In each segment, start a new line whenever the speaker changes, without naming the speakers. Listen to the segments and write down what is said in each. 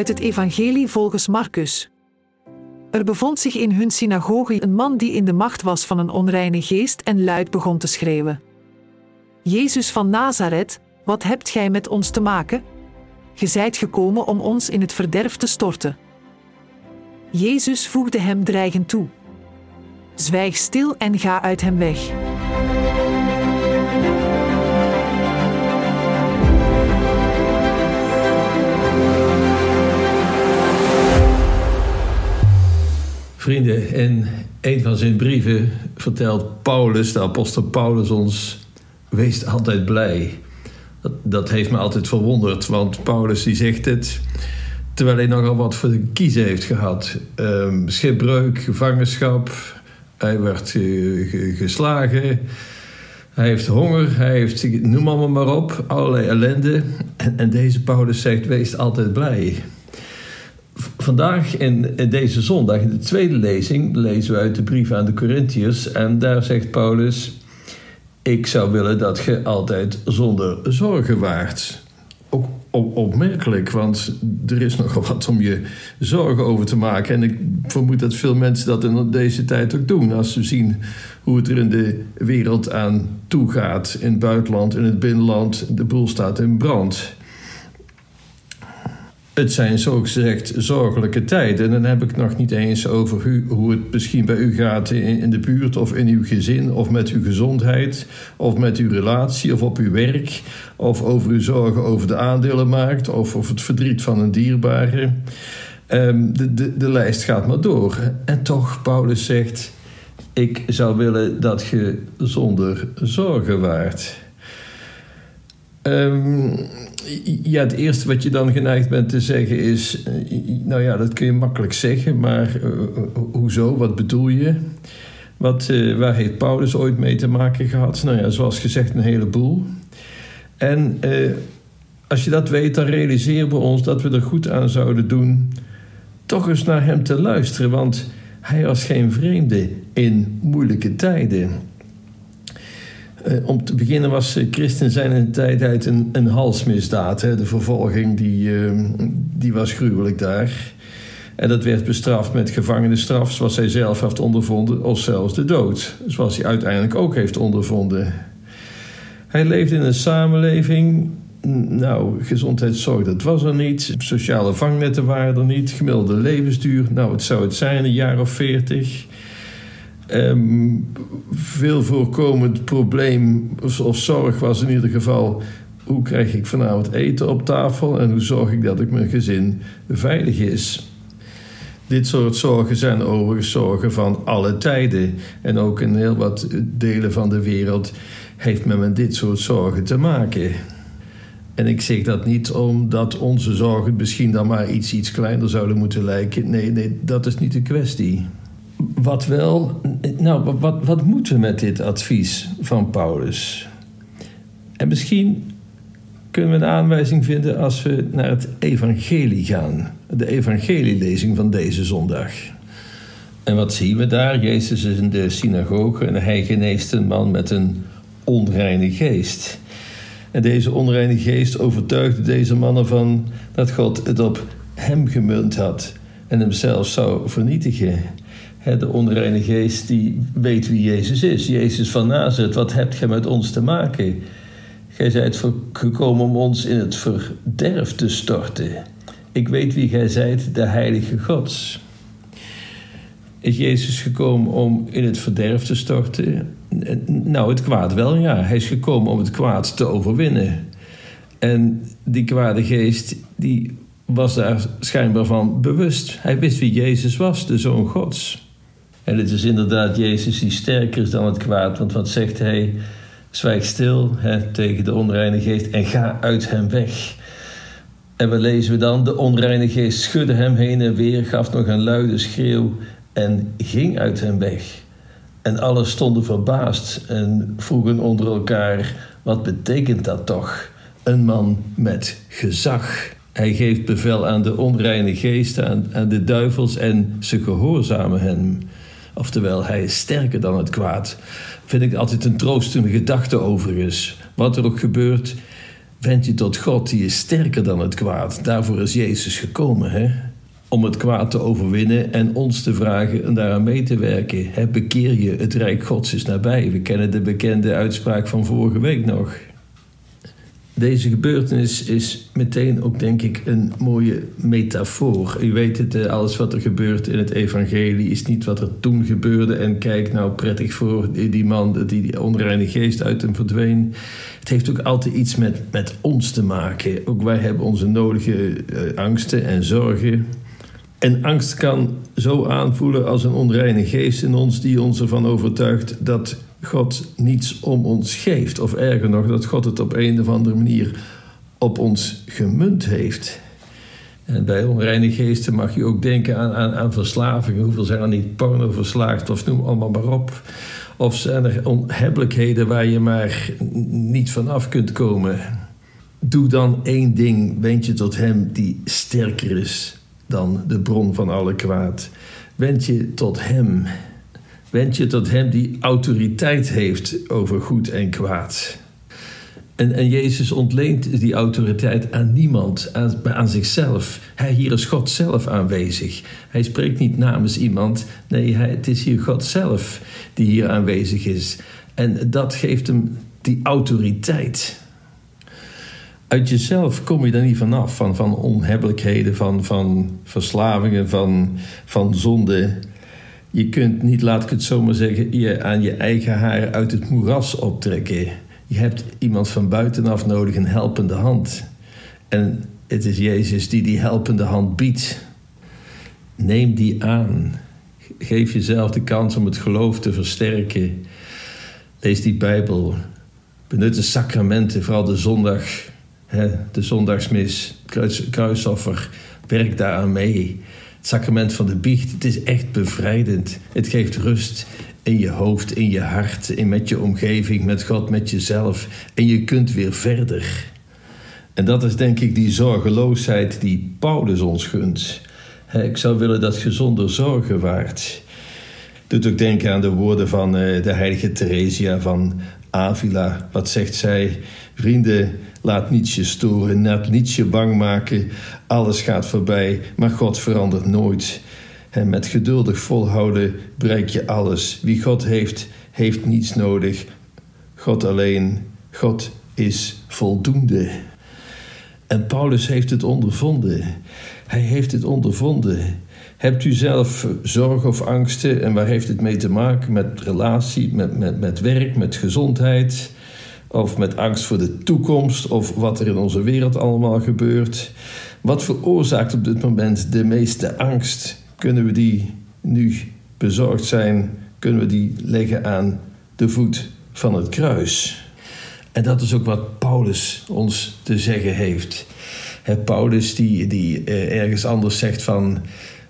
uit het Evangelie volgens Marcus. Er bevond zich in hun synagoge een man die in de macht was van een onreine geest en luid begon te schreeuwen. Jezus van Nazareth, wat hebt gij met ons te maken? Ge zijt gekomen om ons in het verderf te storten. Jezus voegde hem dreigend toe. Zwijg stil en ga uit hem weg.
Vrienden, in een van zijn brieven vertelt Paulus, de apostel Paulus, ons: wees altijd blij. Dat, heeft me altijd verwonderd, want Paulus die zegt het terwijl hij nogal wat voor de kiezen heeft gehad. Um, schipbreuk, gevangenschap, hij werd geslagen, hij heeft honger, hij heeft, noem allemaal maar op, allerlei ellende. En, en deze Paulus zegt: wees altijd blij. Vandaag in, deze zondag, in de tweede lezing, lezen we uit de brief aan de Corinthiërs. En daar zegt Paulus: Ik zou willen dat je altijd zonder zorgen waart. Ook opmerkelijk, want er is nogal wat om je zorgen over te maken. En ik vermoed dat veel mensen dat in deze tijd ook doen. Als ze zien hoe het er in de wereld aan toe gaat, in het buitenland, in het binnenland, de boel staat in brand het zijn zogezegd zorgelijke tijden. En dan heb ik nog niet eens over u, hoe het misschien bij u gaat in, de buurt of in uw gezin of met uw gezondheid of met uw relatie of op uw werk of over uw zorgen over de aandelenmarkt of over het verdriet van een dierbare. Um, de, de, de lijst gaat maar door. En toch, Paulus zegt, ik zou willen dat je zonder zorgen waart. Um, ja, het eerste wat je dan geneigd bent te zeggen is... Eh, nou ja, dat kun je makkelijk zeggen, maar uh, hoezo? Wat bedoel je? Wat, uh, waar heeft Paulus ooit mee te maken gehad? Nou ja, zoals gezegd, een heleboel. En als je dat weet, dan realiseren we ons dat we er goed aan zouden doen... toch eens naar hem te luisteren, want hij was geen vreemde in moeilijke tijden... Uh, om te beginnen was uh, christen zijn in de tijd een, een halsmisdaad. Hè. De vervolging die, uh, die was gruwelijk daar. En dat werd bestraft met gevangenisstraf, zoals hij zelf heeft ondervonden, of zelfs de dood, zoals hij uiteindelijk ook heeft ondervonden. Hij leefde in een samenleving. Nou, gezondheidszorg, dat was er niet. Sociale vangnetten waren er niet. Gemiddelde levensduur, nou, het zou het zijn, een jaar of veertig. Um, veel voorkomend probleem of zorg was in ieder geval... hoe krijg ik vanavond eten op tafel... en hoe zorg ik dat ik mijn gezin veilig is... Dit soort zorgen zijn overigens zorgen van alle tijden. En ook in heel wat delen van de wereld heeft men met dit soort zorgen te maken. En ik zeg dat niet omdat onze zorgen misschien dan maar iets, iets kleiner zouden moeten lijken. Nee, nee, dat is niet de kwestie. Wat wel, nou, wat, wat moeten we met dit advies van Paulus? En misschien kunnen we een aanwijzing vinden als we naar het evangelie gaan. De evangelielezing van deze zondag. En wat zien we daar? Jezus is in de synagoge en hij geneest een man met een onreine geest. En deze onreine geest overtuigde deze man ervan dat God het op hem gemunt had en hem zelf zou vernietigen de onreine geest die weet wie Jezus is. Jezus van Nazareth, wat hebt gij met ons te maken? Gij zijt gekomen om ons in het verderf te storten. Ik weet wie gij zijt, de heilige Gods. Is Jezus gekomen om in het verderf te storten? Nou, het kwaad wel, ja. Hij is gekomen om het kwaad te overwinnen. En die kwade geest, die was daar schijnbaar van bewust. Hij wist wie Jezus was, de Zoon Gods. En het is inderdaad Jezus die sterker is dan het kwaad. Want wat zegt hij? Zwijg stil tegen de onreine geest en ga uit hem weg. En wat lezen we dan? De onreine geest schudde hem heen en weer, gaf nog een luide schreeuw en ging uit hem weg. En alle stonden verbaasd en vroegen onder elkaar: wat betekent dat toch? Een man met gezag. Hij geeft bevel aan de onreine geesten, aan, aan de duivels en ze gehoorzamen hem. Oftewel, hij is sterker dan het kwaad. Vind ik altijd een troostende gedachte overigens. Wat er ook gebeurt, Wend je tot God, die is sterker dan het kwaad. Daarvoor is Jezus gekomen, hè? Om het kwaad te overwinnen en ons te vragen en daaraan mee te werken. Hè, bekeer je, het Rijk Gods is nabij. We kennen de bekende uitspraak van vorige week nog. Deze gebeurtenis is meteen ook, denk ik, een mooie metafoor. U weet het, eh, alles wat er gebeurt in het evangelie is niet wat er toen gebeurde. En kijk nou prettig voor die man, die, die onreine geest uit hem verdween. Het heeft ook altijd iets met, met ons te maken. Ook wij hebben onze nodige uh, angsten en zorgen. En angst kan zo aanvoelen als een onreine geest in ons die ons ervan overtuigt dat God niets om ons geeft. Of erger nog, dat God het op een of andere manier op ons gemunt heeft. En bij onreine geesten mag je ook denken aan, aan, aan verslavingen. Hoeveel zijn er niet porno verslaafd of noem allemaal maar op. Of zijn er onhebbelijkheden waar je maar niet vanaf kunt komen. Doe dan één ding, wend je tot Hem die sterker is dan de bron van alle kwaad. Wend je tot Hem Wend je tot Hem die autoriteit heeft over goed en kwaad. En, en Jezus ontleent die autoriteit aan niemand, aan, aan zichzelf. Hij, hier is God zelf aanwezig. Hij spreekt niet namens iemand. Nee, hij, het is hier God zelf die hier aanwezig is. En dat geeft hem die autoriteit. Uit jezelf kom je er niet vanaf, van, van onhebbelijkheden, van, van verslavingen, van, van zonde. Je kunt niet, laat ik het zo maar zeggen, je aan je eigen haar uit het moeras optrekken. Je hebt iemand van buitenaf nodig, een helpende hand. En het is Jezus die die helpende hand biedt. Neem die aan. Geef jezelf de kans om het geloof te versterken. Lees die Bijbel. Benut de sacramenten, vooral de zondag, de zondagsmis, kruis, kruisoffer. Werk daaraan mee. Het sacrament van de biecht, het is echt bevrijdend. Het geeft rust in je hoofd, in je hart, in met je omgeving, met God, met jezelf. En je kunt weer verder. En dat is denk ik die zorgeloosheid die Paulus ons gunt. Ik zou willen dat je zonder zorgen waart. Doet ook denken aan de woorden van eh, de heilige Theresia van Avila. Wat zegt zij? Vrienden, laat niets je storen, laat je bang maken. Alles gaat voorbij, maar God verandert nooit. En met geduldig volhouden bereik je alles. Wie God heeft, heeft niets nodig. God alleen. God is voldoende. En Paulus heeft het ondervonden. Hij heeft het ondervonden. Hebt u zelf zorg of angsten en waar heeft het mee te maken? Met relatie, met, met, met werk, met gezondheid? Of met angst voor de toekomst of wat er in onze wereld allemaal gebeurt? Wat veroorzaakt op dit moment de meeste angst? Kunnen we die nu bezorgd zijn? Kunnen we die leggen aan de voet van het kruis? En dat is ook wat Paulus ons te zeggen heeft. Paulus die, die eh, ergens anders zegt van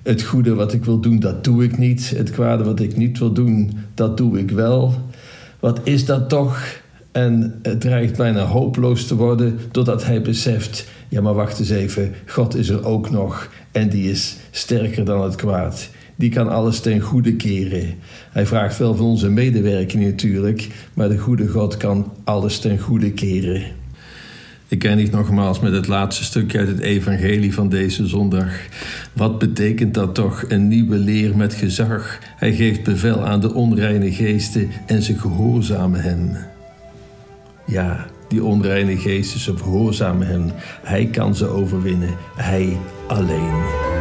het goede wat ik wil doen, dat doe ik niet. Het kwade wat ik niet wil doen, dat doe ik wel. Wat is dat toch? En het dreigt bijna hopeloos te worden, totdat hij beseft: ja, maar wacht eens even, God is er ook nog en die is sterker dan het kwaad. Die kan alles ten goede keren. Hij vraagt veel van onze medewerking natuurlijk, maar de goede God kan alles ten goede keren. Ik eindig nogmaals met het laatste stukje uit het evangelie van deze zondag. Wat betekent dat toch, een nieuwe leer met gezag? Hij geeft bevel aan de onreine geesten en ze gehoorzamen hem. Ja, die onreine geesten, ze gehoorzamen hem. Hij kan ze overwinnen, hij alleen.